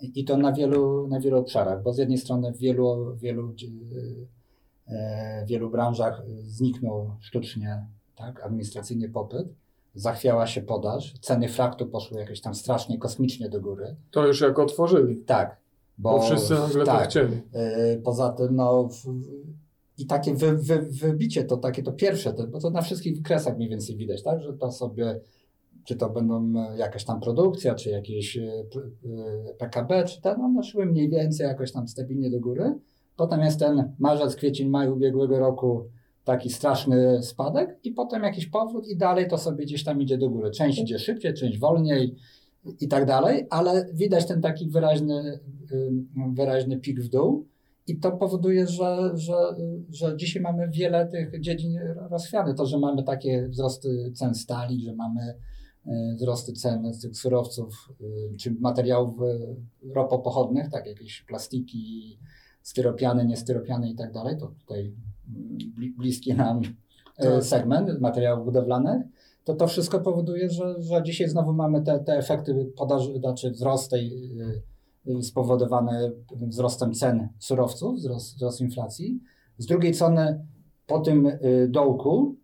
i to na wielu, na wielu obszarach, bo z jednej strony w wielu, wielu, e, wielu branżach zniknął sztucznie tak, administracyjnie popyt, zachwiała się podaż, ceny fraktu poszły jakieś tam strasznie kosmicznie do góry.
To już jak otworzyli,
Tak.
bo, wszyscy nagle
tak,
to chcieli.
Yy, Poza tym, no w, i takie wy, wy, wybicie, to takie to pierwsze, to, bo to na wszystkich wykresach mniej więcej widać, tak, że to sobie, czy to będą e, jakaś tam produkcja, czy jakieś e, p- e, PKB, czy te, no, one szły mniej więcej jakoś tam stabilnie do góry. Potem jest ten marzec, kwiecień, maj ubiegłego roku taki straszny spadek i potem jakiś powrót i dalej to sobie gdzieś tam idzie do góry. Część idzie szybciej, część wolniej i tak dalej, ale widać ten taki wyraźny, wyraźny pik w dół i to powoduje, że, że, że dzisiaj mamy wiele tych dziedzin rozchwianych. To, że mamy takie wzrosty cen stali, że mamy y, wzrosty cen z tych surowców y, czy materiałów y, ropopochodnych, tak jakieś plastiki, styropiany, niestyropiany i tak dalej, to tutaj mm, bli- bliski nam
Tak.
segment materiałów budowlanych, to to wszystko powoduje, że, że dzisiaj znowu mamy te, te efekty podaży, znaczy wzrost tej y, y, spowodowany wzrostem cen surowców, wzrost, wzrost inflacji. Z drugiej strony po tym y, dołku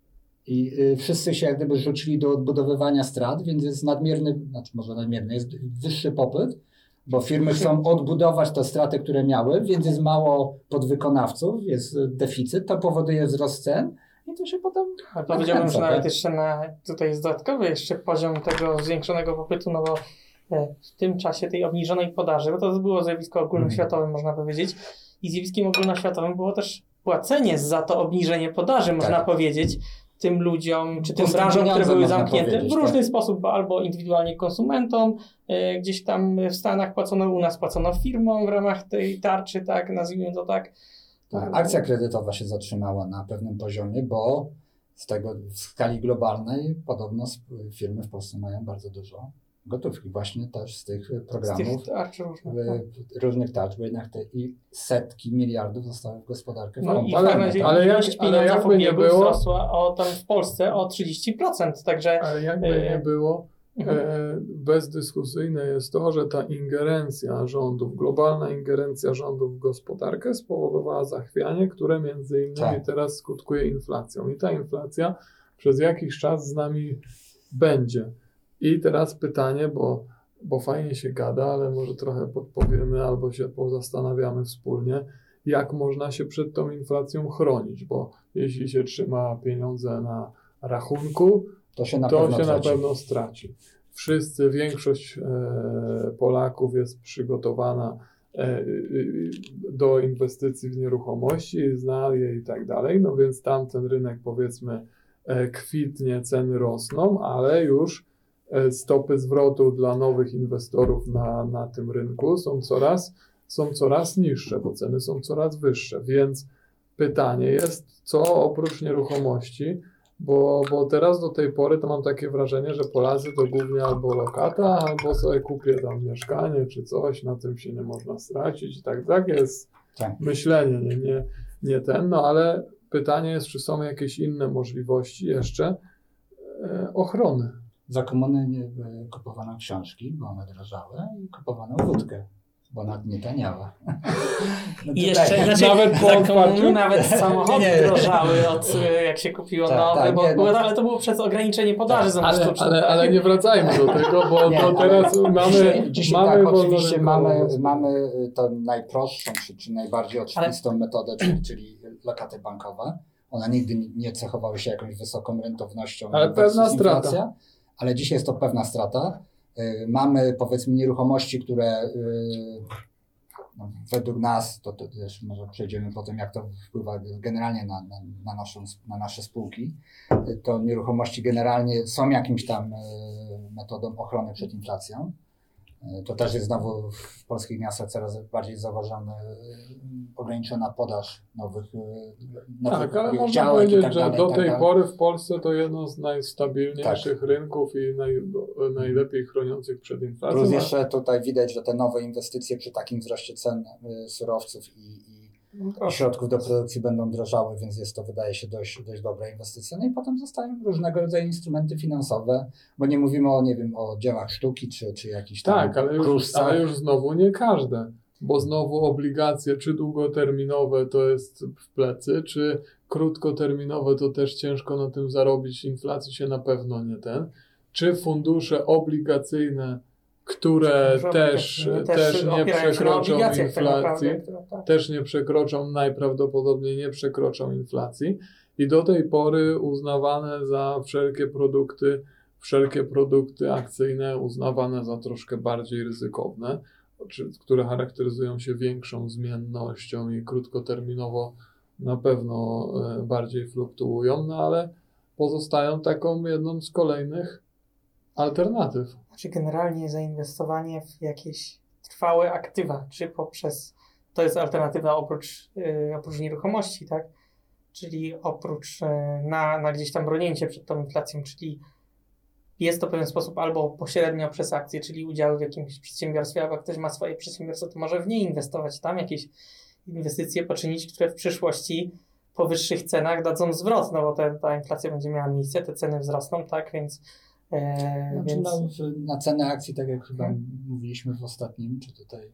i y, wszyscy się jak gdyby rzucili do odbudowywania strat, więc jest nadmierny, znaczy może nadmierny, jest wyższy popyt, bo firmy chcą [laughs] odbudować te straty, które miały, więc jest mało podwykonawców, jest y, deficyt, to powoduje wzrost cen i to się potem
Ale Powiedziałbym, że nawet
tak?
jeszcze na, tutaj jest dodatkowy jeszcze poziom tego zwiększonego popytu, no bo w tym czasie tej obniżonej podaży, bo to było zjawisko ogólnoświatowe, można powiedzieć, i zjawiskiem ogólnoświatowym było też płacenie za to obniżenie podaży, można
Tak.
powiedzieć, tym ludziom, czy tym branżom, które były
można
zamknięte w różny
tak.
sposób, bo albo indywidualnie konsumentom, e, gdzieś tam w Stanach płacono, u nas płacono firmom w ramach tej tarczy, tak, nazwijmy to tak.
Tak, akcja kredytowa się zatrzymała na pewnym poziomie, bo z tego w skali globalnej podobno firmy w Polsce mają bardzo dużo gotówki, właśnie też z tych
Z tych
programów
tarcz różnych. tak.
e, różnych tarcz, bo jednak te i setki miliardów zostały w gospodarkę
No i
Ale-
w razie
ale jak- ale jakby nie było-
wzrosła o, tam w Polsce o 30%, także
Ale jakby
E,
nie było,
mhm.
e, bezdyskusyjne jest to, że ta ingerencja rządów, globalna ingerencja rządów w gospodarkę spowodowała zachwianie, które między innymi
Tak.
teraz skutkuje inflacją. I ta inflacja przez jakiś czas z nami będzie. I teraz pytanie, bo, bo fajnie się gada, ale może trochę podpowiemy albo się pozastanawiamy wspólnie, jak można się przed tą inflacją chronić, bo jeśli się trzyma pieniądze na rachunku,
to się na
to
pewno
się na
traci.
pewno straci. Wszyscy, większość e, Polaków jest przygotowana e, e, do inwestycji w nieruchomości, zna je i tak dalej, no więc tam ten rynek powiedzmy e, kwitnie, ceny rosną, ale już stopy zwrotu dla nowych inwestorów na, na tym rynku są coraz, są coraz niższe, bo ceny są coraz wyższe, więc pytanie jest, co oprócz nieruchomości Bo, bo teraz do tej pory to mam takie wrażenie, że Polacy to głównie albo lokata, albo sobie kupię tam mieszkanie czy coś, na tym się nie można stracić i tak, tak jest
Tak.
myślenie, nie, nie, nie ten, no ale pytanie jest, czy są jakieś inne możliwości jeszcze e, ochrony.
Za komuny e, kupowano książki, bo one drożały i kupowano wódkę, bo ona nie taniała. [laughs] No
I jeszcze, znaczy,
Nawet po
komuny nawet [laughs] samochody
Nie.
drożały od e, jak się kupiło
Tak,
nowe,
tak,
bo,
nie,
bo,
no.
ale to było przez ograniczenie podaży
Tak,
za
Ale, ale,
tak?
ale nie wracajmy do tego, bo [laughs]
Nie,
to
ale
teraz mamy,
Dzisiaj, dzisiaj
mamy
tak, oczywiście mamy, mamy tą najprostszą, czy, najbardziej oczywistą metodę, czyli, czyli lokaty bankowe. One nigdy nie- cechowały się jakąś wysoką rentownością.
Ale pewna strata.
Ale dzisiaj jest to pewna strata. Y, Mamy powiedzmy nieruchomości, które y, no, według nas, to, to też może przejdziemy po tym, jak to wpływa generalnie na, na, na, naszą, na nasze spółki. To nieruchomości generalnie są jakimś tam y, metodą ochrony przed inflacją. To też jest znowu w polskich miastach coraz bardziej zauważane y, ograniczona podaż nowych, y, nowych
Tak, ale można powiedzieć,
tak
że
dalej,
do
tak
tej
dalej.
pory w Polsce to jedno z najstabilniejszych
Tak.
rynków i naj, najlepiej chroniących przed inflacją.
Plus jeszcze tutaj widać, że te nowe inwestycje przy takim wzroście cen y, surowców i środków do produkcji będą drożały, więc jest to wydaje się dość, dość dobra inwestycja. No i potem zostają różnego rodzaju instrumenty finansowe, bo nie mówimy o, nie wiem, o dziełach sztuki czy, czy jakichś tam
Tak, ale już,
kruszcach.
ale już znowu nie każde, bo znowu obligacje, czy długoterminowe to jest w plecy, czy krótkoterminowe to też ciężko na tym zarobić, inflacji się na pewno nie ten, czy fundusze obligacyjne, które też, też nie przekroczą
tak
inflacji, też nie przekroczą, najprawdopodobniej nie przekroczą inflacji. I do tej pory uznawane za wszelkie produkty, wszelkie produkty akcyjne uznawane za troszkę bardziej ryzykowne, które charakteryzują się większą zmiennością i krótkoterminowo na pewno e, bardziej fluktuują, no ale pozostają taką jedną z kolejnych alternatyw.
Znaczy generalnie zainwestowanie w jakieś trwałe aktywa, czy poprzez, to jest alternatywa oprócz, yy, oprócz nieruchomości, tak? Czyli oprócz yy, na, na gdzieś tam bronięcie przed tą inflacją, czyli jest to w pewien sposób albo pośrednio przez akcje, czyli udziały w jakimś przedsiębiorstwie, albo ktoś ma swoje przedsiębiorstwo, to może w nie inwestować, tam jakieś inwestycje poczynić, które w przyszłości po wyższych cenach dadzą zwrot, no bo te, ta inflacja będzie miała miejsce, te ceny wzrosną, tak, więc...
Znaczy,
więc...
no, na cenę akcji, tak jak chyba
Mhm.
mówiliśmy w ostatnim, czy tutaj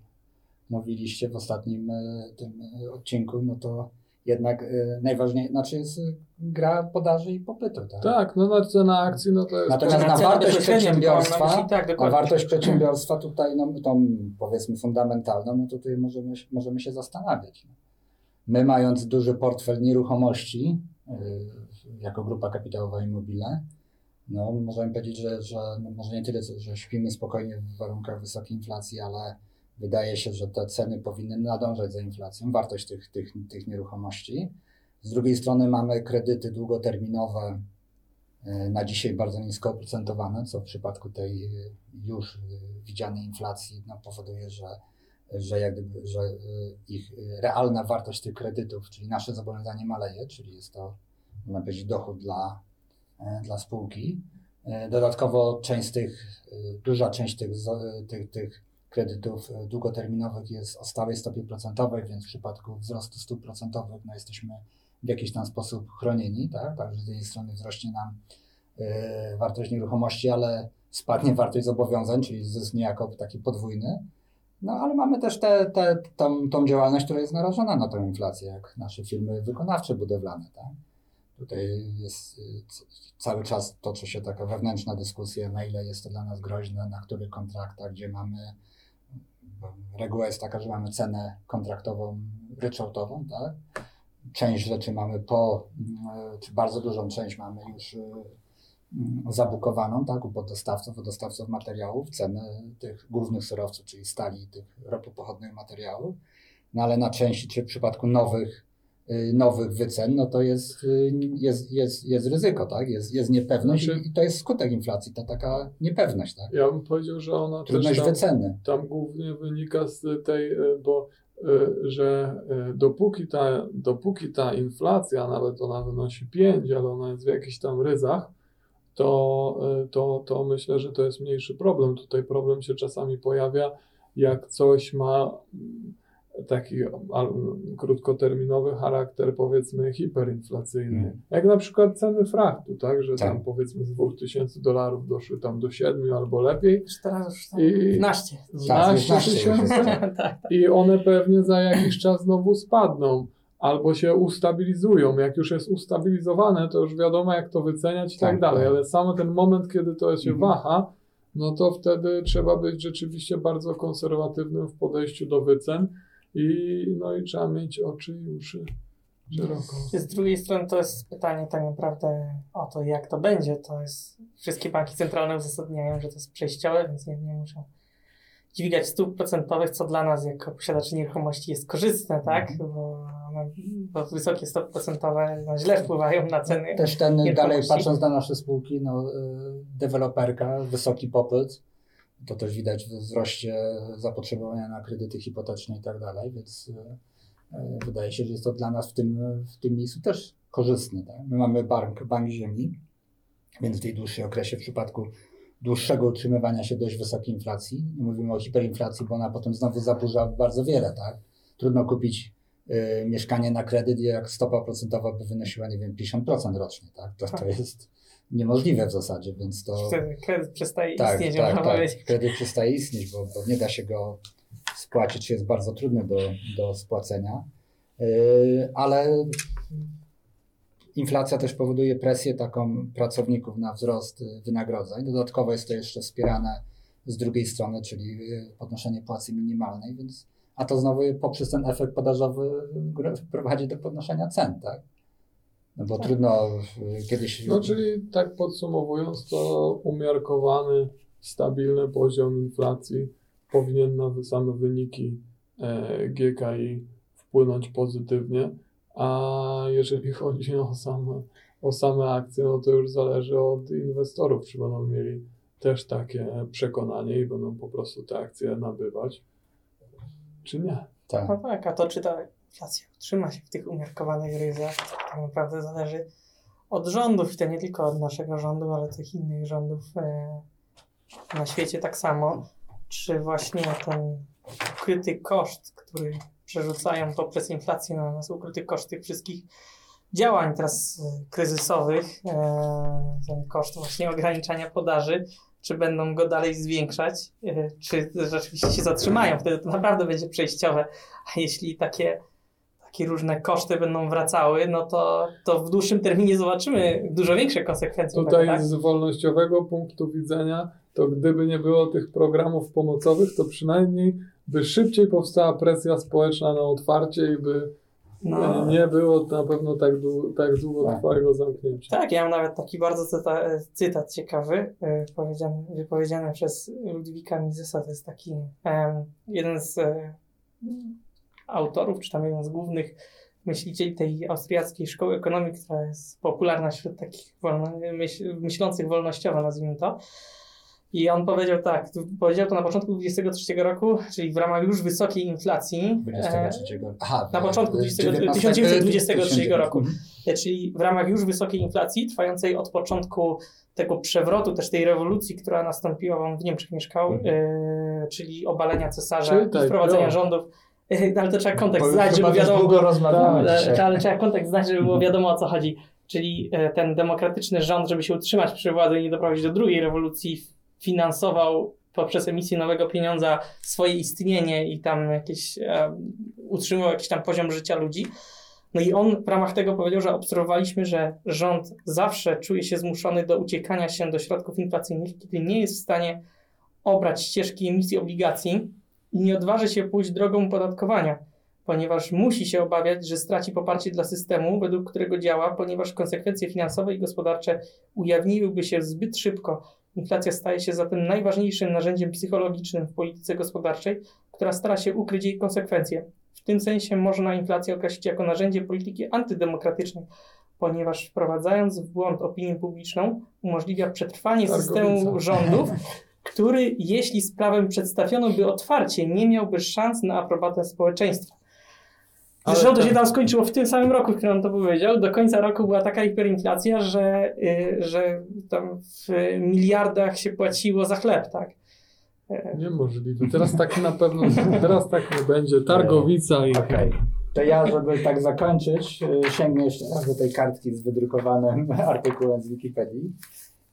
mówiliście w ostatnim e, tym e, odcinku, no to jednak najważniejsze, znaczy jest gra podaży i popytu. Tak?
Tak, no na cena akcji, no to jest...
Natomiast
Na
wartość przedsiębiorstwa,
tak,
a wartość przedsiębiorstwa tutaj, no tą powiedzmy fundamentalną, no to tutaj możemy, możemy się zastanawiać. My mając duży portfel nieruchomości yy, jako grupa kapitałowa Immobile, no możemy powiedzieć, że, że no może nie tyle, że śpimy spokojnie w warunkach wysokiej inflacji, ale wydaje się, że te ceny powinny nadążać za inflacją, wartość tych, tych, tych nieruchomości. Z drugiej strony mamy kredyty długoterminowe, e, na dzisiaj bardzo nisko oprocentowane, co w przypadku tej e, już e, widzianej inflacji no, powoduje, że, że, jak gdyby, że ich realna wartość tych kredytów, czyli nasze zobowiązanie maleje, czyli jest to, można powiedzieć, dochód dla, dla spółki. E, Dodatkowo część z tych, e, duża część tych, tych, tych kredytów e, długoterminowych jest o stałej stopie procentowej, więc w przypadku wzrostu stóp procentowych no, jesteśmy w jakiś tam sposób chronieni, tak? Także z jednej strony wzrośnie nam e, wartość nieruchomości, ale spadnie wartość zobowiązań, czyli zysk niejako taki podwójny. No ale mamy też te, te, tą, tą działalność, która jest narażona na tą inflację, jak nasze firmy wykonawcze budowlane, tak? Tutaj jest y, cały czas toczy się taka wewnętrzna dyskusja, na ile jest to dla nas groźne, na których kontraktach, gdzie mamy. Reguła jest taka, że mamy cenę kontraktową ryczałtową, tak? Część rzeczy mamy po, mm, czy bardzo dużą część mamy już y, mm, zabukowaną, tak, u poddostawców, u dostawców materiałów, ceny tych głównych surowców, czyli stali, tych ropopochodnych materiałów. No ale na części, czy w przypadku nowych, y, nowych wycen, no to jest, y, jest, jest, jest ryzyko, tak? Jest, jest niepewność
Znaczy-
i, to jest skutek inflacji, ta taka niepewność, tak?
Ja bym powiedział, że ona też
Trudność
tam,
wyceny.
tam głównie wynika z tej, e, bo y, że y, dopóki ta, dopóki ta inflacja, nawet ona wynosi 5, ale ona jest w jakichś tam ryzach, to, y, to, to myślę, że to jest mniejszy problem. Tutaj problem się czasami pojawia, jak coś ma taki krótkoterminowy charakter, powiedzmy, hiperinflacyjny. Mm. Jak na przykład ceny frachtu, tak, że tak. tam powiedzmy z 2000 dolarów doszły tam do 7 albo lepiej.
Teraz już tam I 12.
12 tysięcy. [laughs] Tak, tak. I one pewnie za jakiś czas znowu spadną albo się ustabilizują. Jak już jest ustabilizowane, to już wiadomo, jak to wyceniać i tak, tak dalej, tak. ale sam ten moment, kiedy to się mhm. waha, no to wtedy trzeba być rzeczywiście bardzo konserwatywnym w podejściu do wycen i, no i trzeba mieć oczy i uszy szeroko.
Z drugiej strony to jest pytanie tak naprawdę o to, jak to będzie. To jest, wszystkie banki centralne uzasadniają, że to jest przejściowe, więc nie, nie muszą dźwigać stóp procentowych, co dla nas jako posiadaczy nieruchomości jest korzystne, tak? Mhm. Bo, bo wysokie stopy procentowe no, źle wpływają na ceny.
Też ten dalej patrząc na nasze spółki, no, y, deweloperka, wysoki popyt, to też widać w wzroście zapotrzebowania na kredyty hipoteczne i tak dalej, więc e, e, wydaje się, że jest to dla nas w tym, w tym miejscu też korzystne. Tak? My mamy bank, bank ziemi, więc w tej dłuższej okresie w przypadku dłuższego utrzymywania się dość wysokiej inflacji, nie mówimy o hiperinflacji, bo ona potem znowu zaburza bardzo wiele, tak? Trudno kupić y, mieszkanie na kredyt, jak stopa procentowa by wynosiła, nie wiem, 50% rocznie, tak? To, to tak. jest niemożliwe w zasadzie, więc to...
Wtedy kredyt przestaje
tak,
istnieć.
Tak, tak, kredyt przestaje istnieć, bo, bo, nie da się go spłacić, jest bardzo trudny do, do spłacenia, yy, ale inflacja też powoduje presję taką pracowników na wzrost wynagrodzeń. Dodatkowo jest to jeszcze wspierane z drugiej strony, czyli podnoszenie płacy minimalnej, więc a to znowu poprzez ten efekt podażowy prowadzi do podnoszenia cen, tak? No bo tak. trudno kiedyś.
No czyli tak podsumowując, to umiarkowany, stabilny poziom inflacji powinien na same wyniki e, GKI wpłynąć pozytywnie, a jeżeli chodzi o same, o same akcje, no to już zależy od inwestorów, czy będą mieli też takie przekonanie i będą po prostu te akcje nabywać, czy nie.
Tak. No tak, a to czy ta inflacja utrzyma się w tych umiarkowanych ryzach, tak naprawdę zależy od rządów i to nie tylko od naszego rządu, ale tych innych rządów e, na świecie tak samo. Czy właśnie ten ukryty koszt, który przerzucają poprzez inflację na nas, ukryty koszt tych wszystkich działań teraz e, kryzysowych, e, ten koszt właśnie ograniczania podaży, czy będą go dalej zwiększać, czy rzeczywiście się zatrzymają, wtedy to naprawdę będzie przejściowe. A jeśli takie takie różne koszty będą wracały, no to, to w dłuższym terminie zobaczymy dużo większe konsekwencje.
Tutaj tak? z wolnościowego punktu widzenia, to gdyby nie było tych programów pomocowych, to przynajmniej by szybciej powstała presja społeczna na otwarcie i by no. nie było na pewno tak, dłu tak długotrwałego zamknięcia.
Tak, ja mam nawet taki bardzo cyta cytat ciekawy, powiedziany, wypowiedziany przez Ludwika Misesa. To jest taki jeden z yy, autorów, czy tam jeden z głównych myślicieli tej austriackiej szkoły ekonomii, która jest popularna wśród takich wolno, myśl, myślących wolnościowo, nazwijmy to. I on powiedział tak, powiedział to na początku 23 roku, czyli w ramach już wysokiej inflacji.
23. E, Aha,
na początku 20, 1923 roku. Mhm. Czyli w ramach już wysokiej inflacji, trwającej od początku tego przewrotu, też tej rewolucji, która nastąpiła, on w Niemczech mieszkał, mhm. e, czyli obalenia cesarza i wprowadzenia [laughs] no. ale to trzeba kontekst znać, żeby wiadomo. Ale, ale trzeba kontekst znać, żeby było wiadomo o co chodzi. Czyli e, ten demokratyczny rząd, żeby się utrzymać przy władzy i nie doprowadzić do drugiej rewolucji, finansował poprzez emisję nowego pieniądza swoje istnienie i tam jakieś um, utrzymywał jakiś tam poziom życia ludzi. No i on w ramach tego powiedział, że obserwowaliśmy, że rząd zawsze czuje się zmuszony do uciekania się do środków inflacyjnych, kiedy nie jest w stanie obrać ścieżki emisji obligacji, i nie odważy się pójść drogą opodatkowania, ponieważ musi się obawiać, że straci poparcie dla systemu, według którego działa, ponieważ konsekwencje finansowe i gospodarcze ujawniłyby się zbyt szybko. Inflacja staje się zatem najważniejszym narzędziem psychologicznym w polityce gospodarczej, która stara się ukryć jej konsekwencje. W tym sensie można inflację określić jako narzędzie polityki antydemokratycznej, ponieważ wprowadzając w błąd opinię publiczną, umożliwia przetrwanie systemu rządów, [laughs] który, jeśli sprawę przedstawiono by otwarcie, nie miałby szans na aprobatę społeczeństwa. Zresztą to
tak.
się tam skończyło w tym samym roku, w którym on to powiedział. Do końca roku była taka hiperinflacja, że, y, że tam w miliardach się płaciło za chleb, tak? E,
Niemożliwe. Teraz tak na pewno, teraz tak nie będzie. Targowica i...
Okej. To ja, żeby tak zakończyć, y, sięgnę jeszcze raz do tej kartki z wydrukowanym [laughs] artykułem z Wikipedii.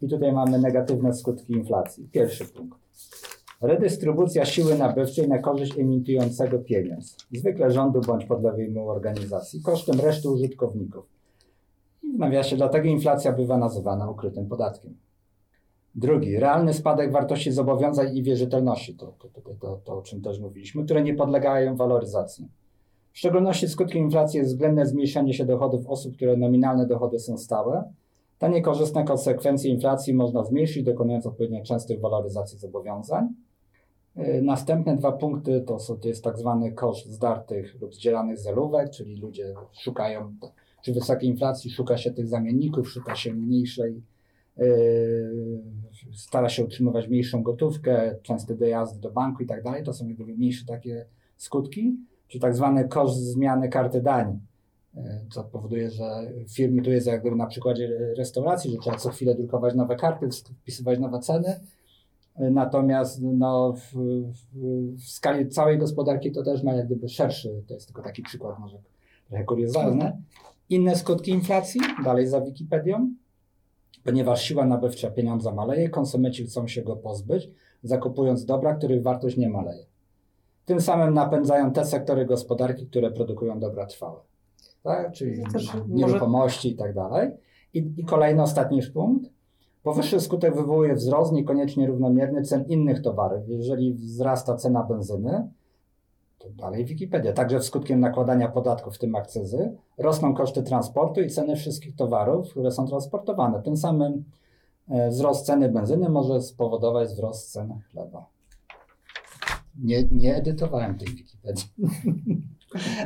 I tutaj mamy negatywne skutki inflacji. Pierwszy punkt. Redystrybucja siły nabywczej na korzyść emitującego pieniądz, zwykle rządu bądź podległej mu organizacji, kosztem reszty użytkowników. I w nawiasie, dlatego inflacja bywa nazywana ukrytym podatkiem. Drugi, realny spadek wartości zobowiązań i wierzytelności, to, to, to, to, to o czym też mówiliśmy, które nie podlegają waloryzacji. W szczególności skutkiem inflacji jest względne zmniejszenie się dochodów osób, które nominalne dochody są stałe. Te niekorzystne konsekwencje inflacji można zmniejszyć, dokonując odpowiednio częstych waloryzacji zobowiązań. Yy, Następne dwa punkty to, są, to jest tak zwany koszt zdartych lub zdzielanych zelówek, czyli ludzie szukają, przy wysokiej inflacji szuka się tych zamienników, szuka się mniejszej, yy, stara się utrzymywać mniejszą gotówkę, częste dojazdy do banku i tak dalej. To są jakby mniejsze takie skutki czy tak zwany koszt zmiany karty dań, co powoduje, że firmy, tu jest jak gdyby na przykładzie restauracji, że trzeba co chwilę drukować nowe karty, wpisywać nowe ceny, E, natomiast no, w, w, w skali całej gospodarki to też ma jak gdyby szerszy, to jest tylko taki przykład może trochę kuriozalny. Inne skutki inflacji, dalej za Wikipedią, ponieważ siła nabywcza pieniądza maleje, konsumenci chcą się go pozbyć, zakupując dobra, których wartość nie maleje. Tym samym napędzają te sektory gospodarki, które produkują dobra trwałe. Tak? Czyli
może-
nieruchomości i tak dalej. I, I kolejny, ostatni punkt. Powyższy skutek wywołuje wzrost niekoniecznie równomierny cen innych towarów. Jeżeli wzrasta cena benzyny, to dalej Wikipedia, także skutkiem nakładania podatków, w tym akcyzy, rosną koszty transportu i ceny wszystkich towarów, które są transportowane. Tym samym e, wzrost ceny benzyny może spowodować wzrost cen chleba. Nie, nie edytowałem tej Wikipedii. [laughs]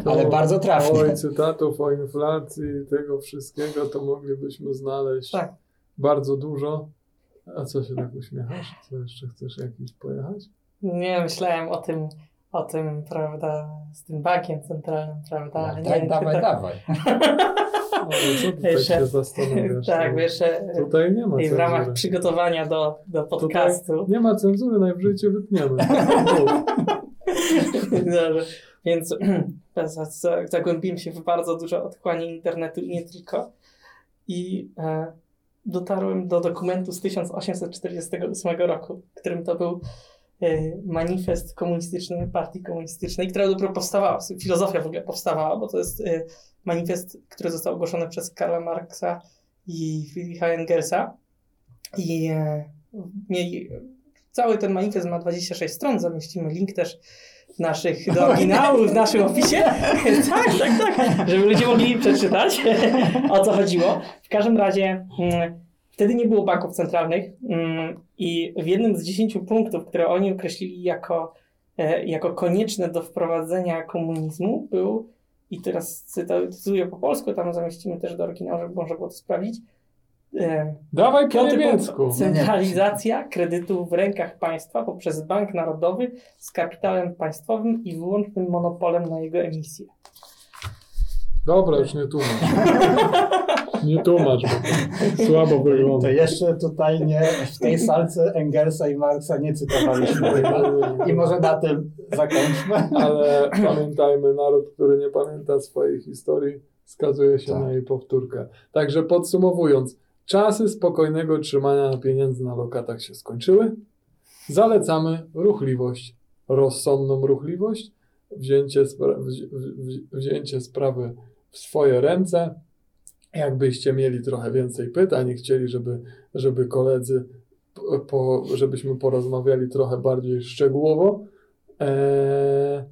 Ale bardzo trafnie.
Oj, cytatów o inflacji i tego wszystkiego to moglibyśmy znaleźć
tak.
bardzo dużo. A co się tak uśmiechasz? Co jeszcze chcesz jakiś pojechać?
Nie myślałem o tym, o tym, prawda, z tym bankiem centralnym, prawda? ale nie
Daj,
wiem, czy
dawaj,
to-
dawaj.
Ale [laughs] co ty tak
Jeszcze-
się zastanawiasz?
Tak,
No,
jeszcze
Tutaj nie ma
w ramach
cenzury.
przygotowania do, do
Tutaj
podcastu.
nie ma cenzury, najwyżej cię wytniemy. [laughs]
Dobrze. Więc [clears throat] za- za- zagłębiłem się w bardzo dużo otchłani internetu i nie tylko. I e, dotarłem do dokumentu z 1848 roku, którym to był e, manifest komunistyczny Partii Komunistycznej, która dopiero powstawała, filozofia w ogóle powstawała, bo to jest e, manifest, który został ogłoszony przez Karla Marksa i Friedricha Engelsa. I e, mieli, cały ten manifest ma 26 stron, zamieścimy link też naszych, do oryginału w naszym opisie. [laughs] tak, tak, tak, żeby ludzie mogli przeczytać, [laughs] o co chodziło. W każdym razie mm, wtedy nie było banków centralnych mm, i w jednym z 10 punktów, które oni określili jako, e, jako konieczne do wprowadzenia komunizmu był, i teraz cytuję po polsku, tam zamieścimy też do oryginału, żeby można było to sprawdzić, e,
Dawaj po niemiecku.
Centralizacja kredytu w rękach państwa poprzez Bank Narodowy z kapitałem państwowym i wyłącznym monopolem na jego emisję.
Dobra, już nie tłumacz. Nie tłumacz, bo słabo wygląda.
To jeszcze tutaj nie, w tej salce Engelsa i Marksa nie cytowaliśmy. I może na tym zakończmy.
Ale pamiętajmy, naród, który nie pamięta swojej historii, skazuje się
Tak.
na jej powtórkę. Także podsumowując, czasy spokojnego trzymania pieniędzy na lokatach się skończyły. Zalecamy ruchliwość, rozsądną ruchliwość, wzięcie, spra- wzi- wzi- wzięcie sprawy w swoje ręce. Jakbyście mieli trochę więcej pytań i chcieli, żeby, żeby koledzy, po, żebyśmy porozmawiali trochę bardziej szczegółowo, Eee,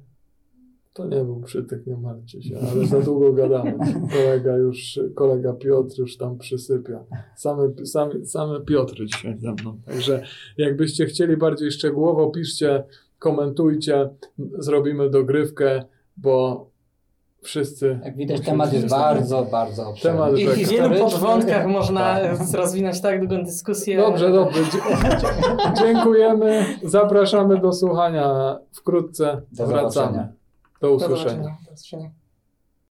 to nie był przytyk, nie martwcie się, ale za długo gadamy. Kolega już, kolega Piotr już tam przysypia. Same, same, same Piotry dzisiaj ze mną. Także jakbyście chcieli bardziej szczegółowo, piszcie, komentujcie, zrobimy dogrywkę, bo wszyscy.
Jak widać, temat jest bardzo, bardzo obszerny.
Temat
I w wielu podwątkach można
Tak.
rozwinąć tak długą dyskusję.
Dobrze, dobrze. [laughs] Dziękujemy. Zapraszamy do słuchania wkrótce.
Do
Wracamy. Do usłyszenia.
Do usłyszenia.